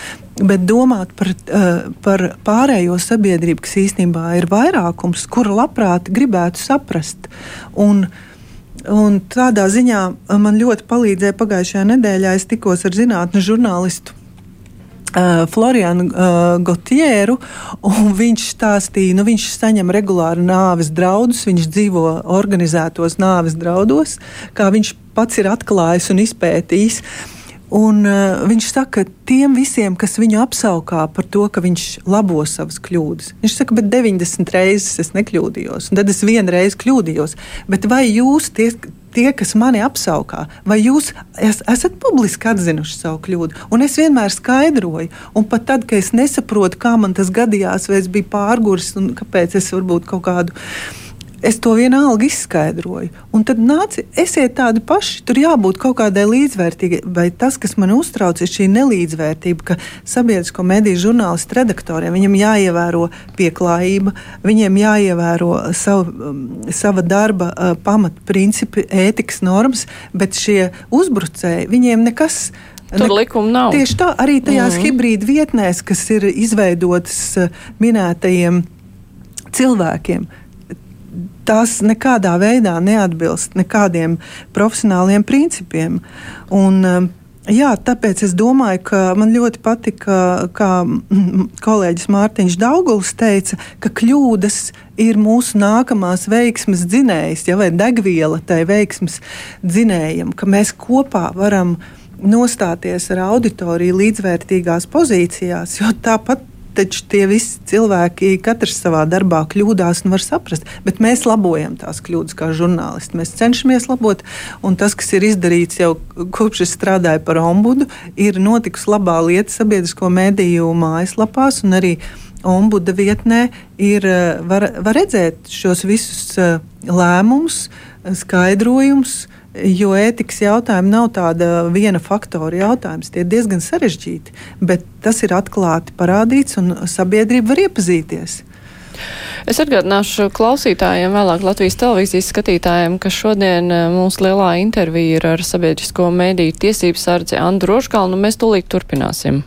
bet domāt par, uh, par pārējo sabiedrību, kas īstenībā ir vairākums, kura labprāt gribētu saprast. Un, Un tādā ziņā man ļoti palīdzēja pagājušajā nedēļā. Es tikos ar zinātnē žurnālistu Uh, Florianu uh, Gotieru, un viņš stāstīja, ka nu, viņš saņem regulāri nāves draudus, viņš dzīvo organizētos nāves draudos, kā viņš pats ir atklājis un izpētījis. Un, uh, viņš saka, tiem visiem, kas viņu apskaukā par to, ka viņš labo savas kļūdas. Viņš saka, bet 90 reizes es nekļūdījos, un tad es vienreiz kļūdījos. Bet vai jūs, tie, tie, kas mani apskaukā, vai jūs es, esat publiski atzinuši savu kļūdu? Un es vienmēr skaidroju, un pat tad, kad es nesaprotu, kā man tas gadījās, vai es biju pārguris un kāpēc es varbūt kaut kādu Es to vienalga izskaidroju. Un tad nāci, esiet tādi paši. Tur jābūt kaut kādai līdzvērtīgai. Vai tas, kas man uztrauc, ir šī nelīdzvērtība, ka sabiedrisko mediju žurnālistu redaktoriem jāievēro pieklājība, viņiem jāievēro savu, um, sava darba uh, pamatprincipi, ētikas normas, bet šie uzbrucēji viņiem nekas. Tur likuma nav. Tieši tā, arī tajās mm. hibrīda vietnēs, kas ir izveidotas uh, minētajiem cilvēkiem tās nekādā veidā neatbilst nekādiem profesionāliem principiem. Un, um, Jā, tāpēc es domāju, ka man ļoti patika, kā [clears throat] kolēģis Mārtiņš Dauguls teica, ka kļūdas ir mūsu nākamās veiksmes dzinējs, ja, vai degviela tai veiksmes dzinējam, ka mēs kopā varam nostāties ar auditoriju līdzvērtīgās pozīcijās, jo tāpat taču tie visi cilvēki, katrs savā darbā kļūdās un var saprast, bet mēs labojam tās kļūdas kā žurnālisti. Mēs cenšamies labot, un tas, kas ir izdarīts jau kopš es strādāju par ombudu, ir notikusi labā lieta sabiedrisko mediju mājaslapās un arī ombuda vietnē ir, var, var redzēt šos visus eh, lēmumus, skaidrojumus, Jo ētikas jautājumi nav tāda viena faktora jautājums. Tie ir diezgan sarežģīti, bet tas ir atklāti parādīts un sabiedrība var iepazīties. Es atgādināšu klausītājiem, vēlāk Latvijas televīzijas skatītājiem, ka šodien eh, mūsu lielā intervija ir ar sabiedrisko mēdīju tiesību sardzi Andru Roškalnu. Mēs tūlīt turpināsim.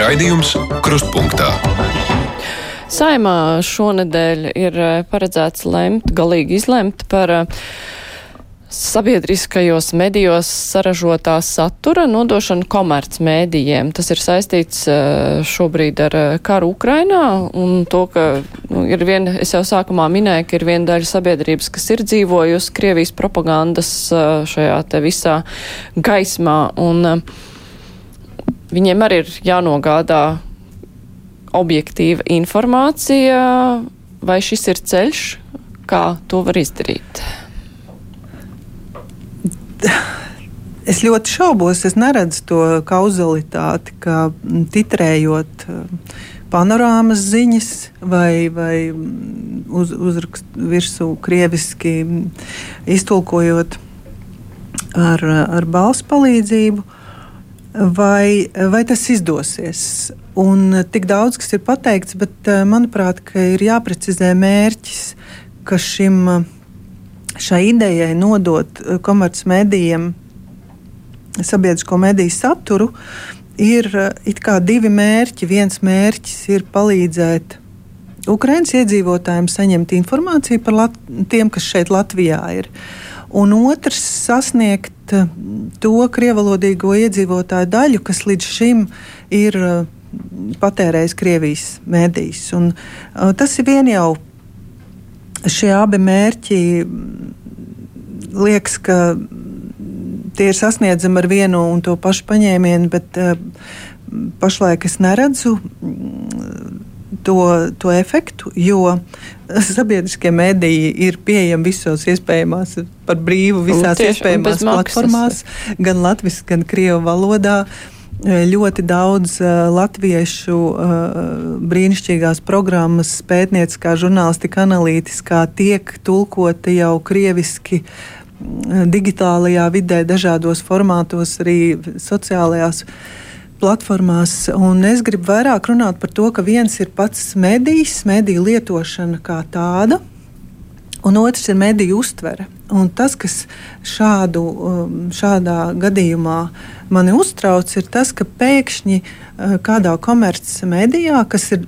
Raidījums Krustpunktā. Saimā šonedēļ ir eh, paredzēts lemt, galīgi izlemt par uh, sabiedriskajos medijos saražotā satura nodošanu komercmēdījiem. Tas ir saistīts uh, šobrīd ar karu Ukrainā un to, ka nu, ir viena, es jau sākumā minēju, ka ir viena daļa sabiedrības, kas ir dzīvojusi Krievijas propagandas šajā te visā gaismā un viņiem arī ir jānogādā objektīva informācija, vai šis ir ceļš, kā to var izdarīt? Es ļoti šaubos, es neredzu to kauzalitāti, ka titrējot eh, panorāmas ziņas vai, vai uz, uzrakst virsū krieviski iztulkojot ar, ar balss palīdzību, vai, vai tas izdosies. Un eh, tik daudz, kas ir pateikts, bet eh, manuprāt, ir jāprecizē mērķis, ka šim, eh, šai idejai nodot komercmedijiem sabiedrisko mediju saturu ir divi mērķi. Viens mērķis ir palīdzēt Ukraiņas iedzīvotājiem saņemt informāciju par Lat tiem, kas šeit Latvijā ir. Un otrs - sasniegt to krievalodīgo iedzīvotāju daļu, kas līdz šim ir patērējis Krievijas mēdījis. Un, uh, tas ir vien jau šie abi mērķi. Liekas, ka tie ir sasniedzami ar vienu un to pašu paņēmienu, bet pašlaik es neredzu to, to efektu, jo [laughs] sabiedriskie mediji ir pieejami visos iespējamās, par brīvu visās Tieši, iespējamās platformās, gan latviešu, gan krievu valodā. Uh, ļoti daudz uh, latviešu uh, brīnišķīgās programmas, pētnieciskā, žurnālistika, analītiskā tiek tulkota jau krieviski. Digitālajā vidē, dažādos formātos, arī sociālajās platformās. Un es gribu vairāk runāt par to, ka viens ir pats medijs, mediju lietošana kā tāda, un otrs ir mediju uztvere. Un tas, kas šādu, um, šādā gadījumā mani uztrauc, ir tas, ka pēkšņi uh, kādā komercmedijā, kas ir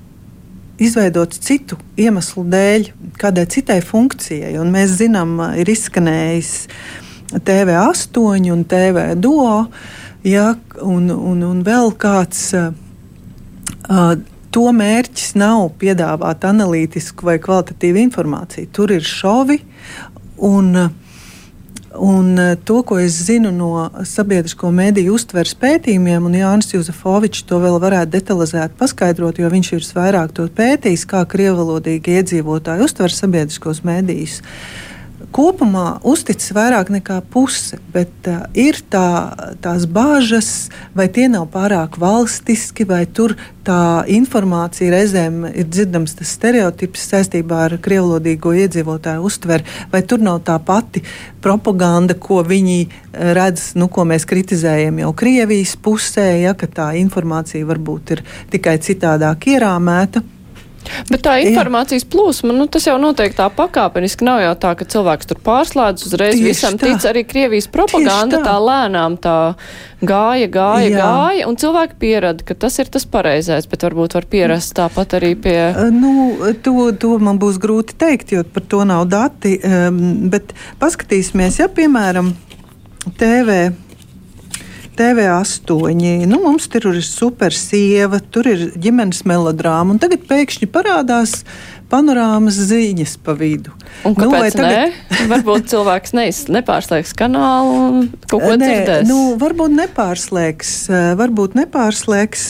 izveidots citu iemeslu dēļ, kādai citai funkcijai, un mēs zinām, uh, ir izskanējis TV8 un TV duo, ja, un, un, un vēl kāds. Uh, to mērķis nav piedāvāt analītisku vai kvalitatīvu informāciju. Tur ir šovi un Un to, ko es zinu no sabiedrisko mediju uztveres pētījumiem, un Jānis Juzefovičs to vēl varētu detalizēt paskaidrot, jo viņš ir vairāk to pētījis, kā krievalodīgi iedzīvotāji uztver sabiedriskos medijus. Uh, kopumā uzticis vairāk nekā puse, bet uh, ir tā, tās bāžas, vai tie nav pārāk valstiski, vai tur tā informācija reizēm ir dzirdams tas stereotips saistībā ar krievlodīgo iedzīvotāju uztveri, vai tur nav tā pati propaganda, ko viņi redz, nu, ko mēs kritizējam jau Krievijas pusē, ja tā informācija varbūt ir tikai citādāk ierāmēta. Bet tā informācijas plūsma, nu, tas jau notiek tā pakāpeniski. Nav jau tā, ka cilvēks tur pārslēdz uzreiz Tieši visam tā. tic. Arī Krievijas propaganda tā. tā lēnām tā gāja, gāja, Jā. gāja, un cilvēki pierada, ka tas ir tas pareizais, bet varbūt var pierast tāpat arī pie. Nu, to, to man būs grūti teikt, jo par to nav dati, bet paskatīsimies, ja piemēram TV TV8. Nu, mums tur ir super sieva, tur ir ģimenes melodrāma, un tagad pēkšņi parādās panorāmas ziņas pa vidu. Un nu, kāpēc nu, tagad... ne? [laughs] varbūt cilvēks neiz, nepārslēgs kanālu un kaut ko dzirdēs. Nu, varbūt nepārslēgs, varbūt nepārslēgs,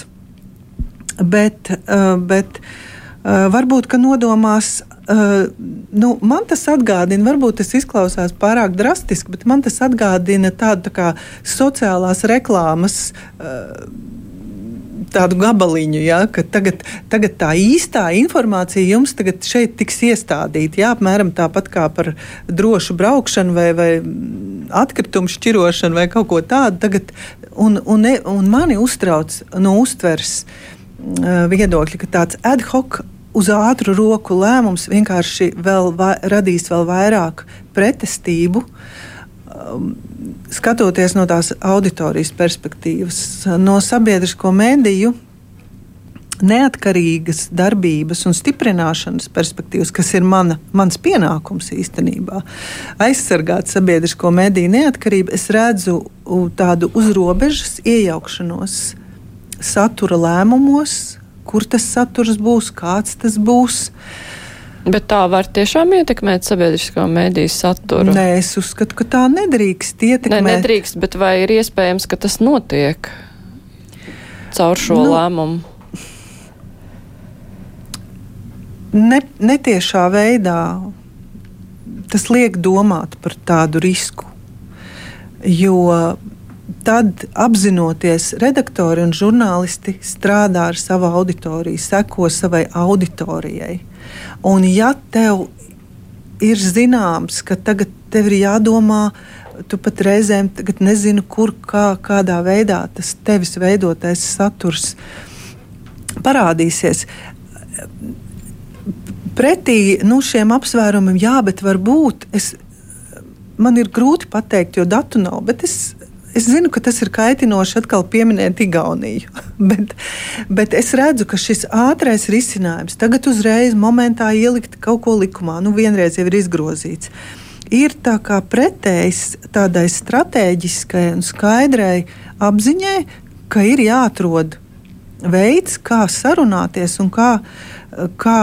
bet, bet varbūt, ka nodomās Uh, nu, man tas atgādina, varbūt tas izklausās pārāk drastiski, bet man tas atgādina tādu tā kā sociālās reklāmas. Uh, tādu gabaliņu, ja, ka tagad, tagad tā īstā informācija jums šeit tiks iestādīta. Ja, apmēram tāpat kā par drošu braukšanu vai, vai atkritumu šķirošanu vai kaut ko tādu. Tagad, un, un, un mani uztrauc no uztveres uh, viedokļa, ka tāds ad hoc uz ātru roku lēmums vienkārši vēl va radīs vēl vairāk pretestību. Um, skatoties no tās auditorijas perspektīvas, no sabiedrisko mediju neatkarīgas darbības un stiprināšanas perspektīvas, kas ir mana, mans pienākums īstenībā, aizsargāt sabiedrisko mediju neatkarību, es redzu tādu uzrobežas iejaukšanos satura lēmumos, kur tas saturs būs, kāds tas būs. Bet tā var tiešām ietekmēt sabiedrisko mediju saturu. Nē, es uzskatu, ka tā nedrīkst ietekmēt. Nē, nedrīkst, bet vai ir iespējams, ka tas notiek caur šo nu, lēmumu? Ne, netiešā veidā tas liek domāt par tādu risku. Jo tad apzinoties, redaktori un žurnālisti strādā ar savu auditoriju, seko savai auditorijai. Un ja tev ir zināms, ka tagad tev ir jādomā, tu pat reizēm nezini, kur, kā, kādā veidā tas tevis veidotais saturs parādīsies. Pretī nu, šiem apsvērumiem, jā, bet varbūt es, man ir grūti pateikt, jo datu nav. Bet es Es zinu, ka tas ir kaitinoši atkal pieminēt Igauniju, [laughs] bet, bet es redzu, ka šis ātrais risinājums tagad uzreiz momentā ielikt kaut ko likumā, nu vienreiz jau ir izgrozīts, ir tā kā pretējs tādai strateģiskai un skaidrai apziņai, ka ir jāatrod veids, kā sarunāties un kā, kā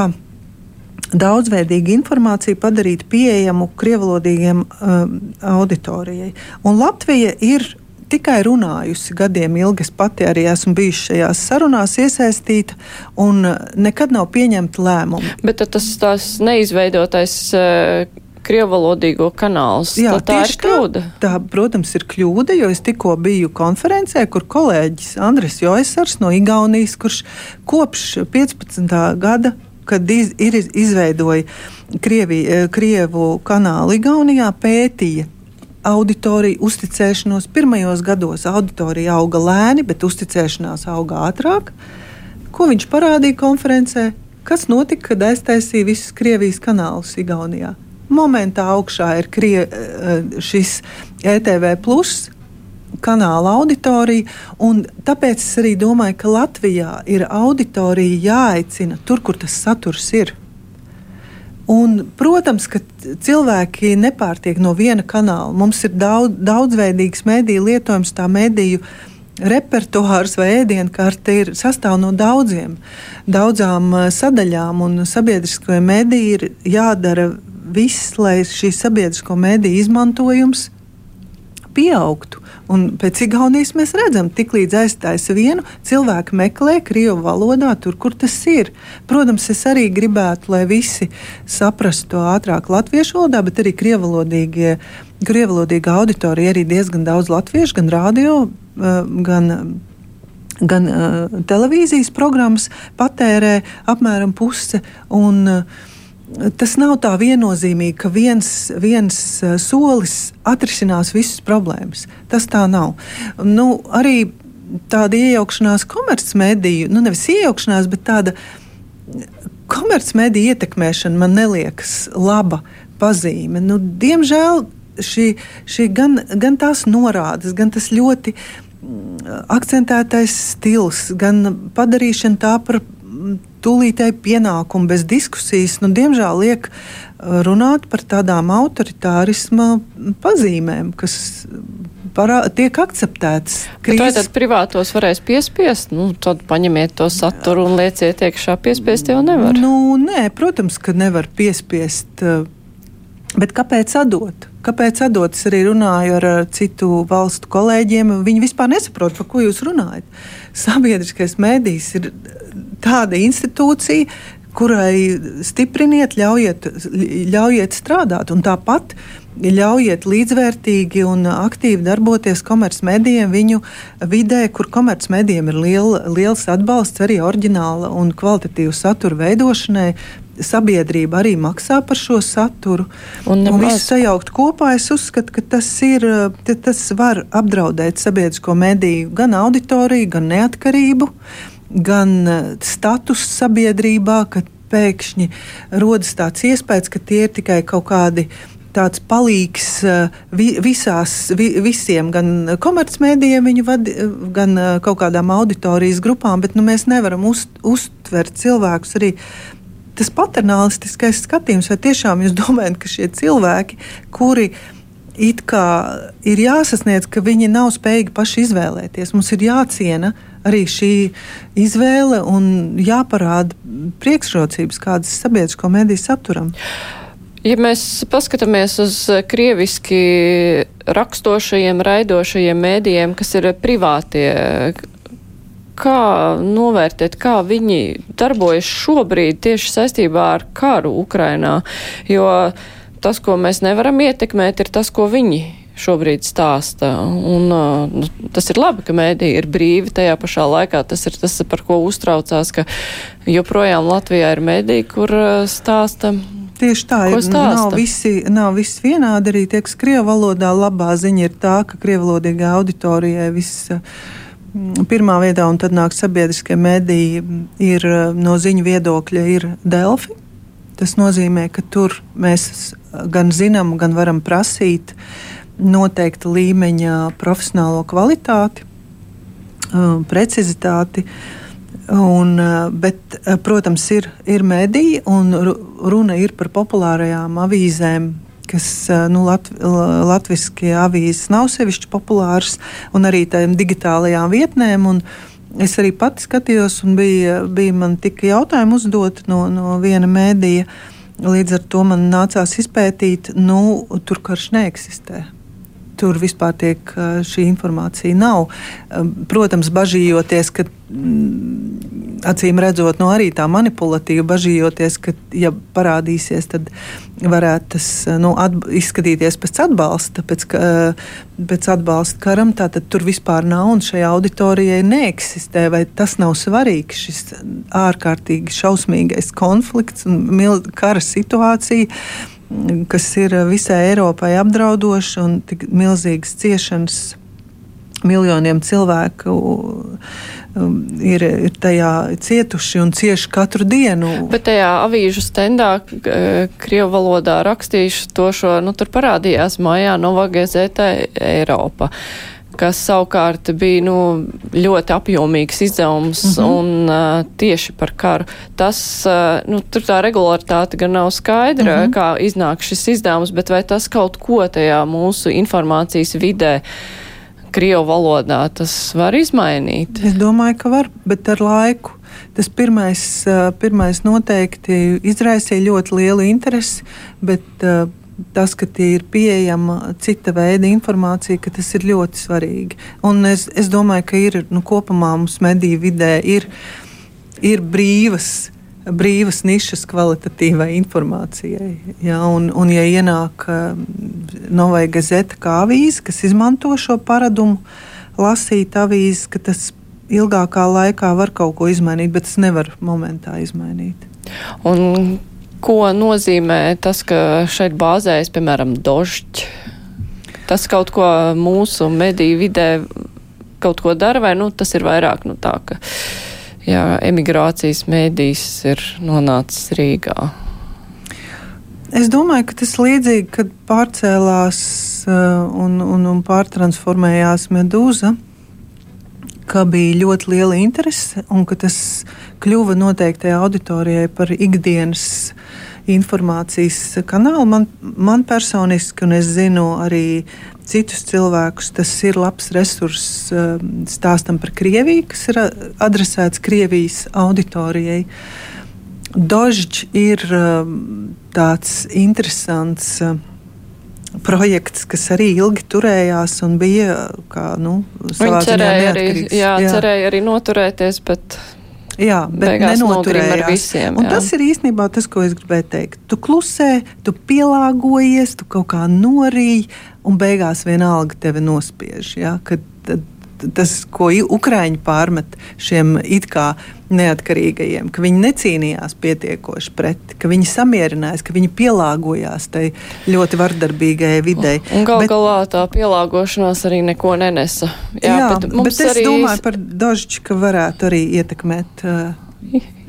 daudzveidīgu informāciju padarīt pieejamu krievlodīgiem um, auditorijai. Un Latvija ir tikai runājusi gadiem ilgi. Es pati arī esmu bijusi šajās sarunās iesaistīta un nekad nav pieņemta lēmuma. Bet tas tās neizveidotais. Uh krievalodīgo kanāls. Jā, tā, tā ir kļūda. Tā, tā, protams, ir kļūda, jo es tikko biju konferencē, kur kolēģis Andris Joisars no Igaunijas, kurš kopš 15. gada, kad iz, ir izveidoja Krievi, Krievu kanālu Igaunijā, pētīja auditoriju uzticēšanos. Pirmajos gados auditorija auga lēni, bet uzticēšanās auga ātrāk. Ko viņš parādīja konferencē? Kas notika, kad aiztaisīja visus Krievijas kanālus Igaunijā? Momentā augšā ir krie, eh, šis ETV kanāla auditorija, tāpēc es arī domāju, ka Latvijā ir auditorija jāaicina tur, kur tas saturs ir. Un, protams, ka cilvēki nepārtiek no viena kanāla. Mums ir daudz, daudzveidīgs mediju lietojums, tā mediju repertuārs vai ēdienkarte ir sastāv no daudziem, daudzām eh, sadaļām, un sabiedriskajai mediji ir jādara viss, lai šī sabiedrisko mediju izmantojums pieaugtu. Un pēc Igaunijas mēs redzam, tik līdz aizstājas vienu, cilvēku meklē krievu valodā, tur, kur tas ir. Protams, es arī gribētu, lai visi saprastu to ātrāk latviešu valodā, bet arī krievalodīgie. Krievalodīga auditorija arī diezgan daudz latviešu, gan radio, eh, gan gan uh, televīzijas programmas patērē apmēram puse. Un, uh, tas nav tā viennozīmīgi, ka viens, viens eh, solis atrisinās visas problēmas. Tas tā nav. Nu, arī tāda iejaukšanās komercmediju, nu nevis iejaukšanās, bet tāda komercmediju ietekmēšana man neliekas laba pazīme. Nu, diemžēl šī, šī gan, gan tās norādes, gan tas ļoti mm, akcentētais stils, gan padarīšana tā par tūlītēji pienākumu bez diskusijas, nu, diemžēl liek uh, runāt par tādām autoritārisma pazīmēm, kas parā, tiek akceptētas. Krīzes... Tad privātos varēs piespiest, nu, tad paņemiet to saturu un lieciet iekšā. Piespiest jau nevar. Nu, nē, protams, ka nevar piespiest. Uh, bet kāpēc atdot? Kāpēc atdot? Es arī runāju ar citu valstu kolēģiem. Viņi vispār nesaprot, par ko jūs runājat. Sabiedriskais mēdījis ir tāda institūcija, kurai stipriniet, ļaujiet, ļaujiet strādāt. Un tāpat ļaujiet līdzvērtīgi un aktīvi darboties komercmedijiem viņu vidē, kur komercmedijiem ir liela, liels atbalsts arī oriģināla un kvalitatīva satura veidošanai. Sabiedrība arī maksā par šo saturu. Un, un visu sajaukt kopā, es uzskatu, ka tas, ir, tas var apdraudēt sabiedrisko mediju gan auditoriju, gan neatkarību. Uh, gan eh, status sabiedrībā, ka pēkšņi rodas tāds iespējas, ka tie ir tikai kaut kādi tāds palīgs vi, visās, vi, visiem, gan komercmedijiem, vadi, gan eh, kaut kādām auditorijas grupām, bet nu, mēs nevaram uz, uztvert cilvēkus arī. Tas paternālistiskais skatījums, vai tiešām jūs domājat, ka šie cilvēki, kuri it kā ir jāsasniedz, ka viņi nav spējīgi paši izvēlēties, mums ir jāciena uh, arī šī izvēle un jāparāda priekšrocības, kādas sabiedrisko mediju saturam. Ja mēs paskatāmies uz krieviski rakstošajiem, raidošajiem mēdījiem, kas ir privātie, kā novērtēt, kā viņi darbojas šobrīd tieši saistībā ar karu Ukrainā, jo tas, ko mēs nevaram ietekmēt, ir tas, ko viņi šobrīd stāsta. Un, nu, tas ir labi, ka mēdī ir brīvi. Tajā pašā laikā tas ir tas, par ko uztraucās, ka joprojām Latvijā ir mēdī, kur stāsta. Tieši tā, ir, nav visi, nav visi vienādi. Arī tiek krievu valodā labā ziņa ir tā, ka krievu valodīgā auditorijai viss pirmā vietā, un tad nāk sabiedriskie mediji, ir no ziņu viedokļa ir Delfi. Tas nozīmē, ka tur mēs gan zinām, gan varam prasīt uh, noteikta līmeņa profesionālo kvalitāti, uh, precizitāti. Un, uh, bet, uh, protams, ir, ir mediji, un runa ir par populārajām avīzēm, kas nu, lat, latviešu avīzes nav sevišķi populāras, un arī tādām digitālajām vietnēm. Es arī pati skatījos, un bija, bija man tika jautājumi uzdot no, no viena mēdīja. Līdz ar to man nācās izpētīt, nu, tur karš neeksistē tur vispār tiek šī informācija nav. Protams, bažījoties, ka mm, acīm redzot, no arī tā manipulatīva, bažījoties, ka, ja parādīsies, tad varētu tas nu, izskatīties pēc atbalsta, pēc, pēc atbalsta karam, tad tur vispār nav un šai auditorijai neeksistē, vai tas nav svarīgs, šis ārkārtīgi šausmīgais konflikts un kara situācija kas ir visai Eiropai apdraudoša un tik milzīgas ciešanas miljoniem cilvēku um, ir, ir tajā cietuši un cieši katru dienu. Bet tajā avīžu stendā Krievu valodā rakstīšu to šo, nu tur parādījās mājā Novagazētē Eiropa kas savukārt bija nu, ļoti apjomīgs izdevums mm -hmm. un uh, tieši par karu. Tas, uh, nu, tur tā regularitāte gan nav skaidra, mm -hmm. kā iznāk šis izdevums, bet vai tas kaut ko tajā mūsu informācijas vidē Krievu valodā tas var izmainīt? Es domāju, ka var, bet ar laiku. Tas pirmais, pirmais noteikti izraisīja ļoti lielu interesi, bet tas, ka tie ir pieejama cita veida informācija, ka tas ir ļoti svarīgi. Un es, es domāju, ka ir nu, kopumā mums mediju vidē ir, ir brīvas brīvas nišas kvalitatīvai informācijai. Ja, un, un, ja ienāk uh, Novai Gazeta kā avīze, kas izmanto šo paradumu, lasīt avīzi, ka tas ilgākā laikā var kaut ko izmainīt, bet tas nevar momentā izmainīt. Un ko nozīmē tas, ka šeit bāzējas, piemēram, dožģi? Tas kaut ko mūsu mediju vidē kaut ko dara, vai nu, tas ir vairāk nu, tā, ka jā, emigrācijas mēdīs ir nonācis Rīgā? Es domāju, ka tas līdzīgi, kad pārcēlās uh, un, un, un pārtransformējās medūza, ka bija ļoti liela interese un ka tas kļuva noteiktajai auditorijai par ikdienas informācijas kanālu. Man, man personiski, un es zinu arī citus cilvēkus. Tas ir labs resurss um, stāstam par Krieviju, kas ir adresēts Krievijas auditorijai. Dožģis ir um, tāds interesants um, projekts, kas arī ilgi turējās un bija kā, nu, savā ziņā neatkarīgs. Arī, jā, jā, cerēja arī noturēties, bet Jā, bet nenoturējās. Visiem, un tas ir īstenībā tas, ko es gribēju teikt. Tu klusē, tu pielāgojies, tu kaut kā norīji, un beigās vienalga tevi nospiež. Ja? Kad, tad, tas, ko Ukrāņi pārmet šiem it kā neatkarīgajiem, ka viņi necīnījās pietiekoši pret, ka viņi samierinājās, ka viņi pielāgojās tai ļoti vardarbīgajai videi. Un gal bet, galā tā pielāgošanās arī neko nenesa. Jā, jā bet, bet es arī... domāju par Dožģi, ka varētu arī ietekmēt. Uh,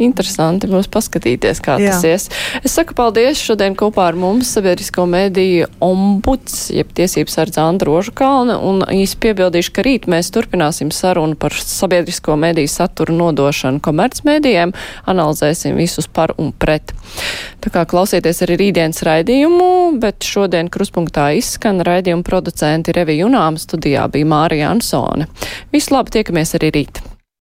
Interesanti būs paskatīties, kā Jā. tas ies. Es saku paldies šodien kopā ar mums sabiedrisko mediju ombuds, jeb tiesības ar Zandru Rožakalni, un īsi piebildīšu, ka rīt mēs turpināsim sarunu par sabiedrisko mediju saturu nodošanu komercmedijiem, analizēsim visus par un pret. Tā kā klausieties arī rītdienas raidījumu, bet šodien kruspunktā izskan raidījuma producenti Revi Junām, studijā bija Mārija Ansone. Visu labi, tiekamies arī rīt!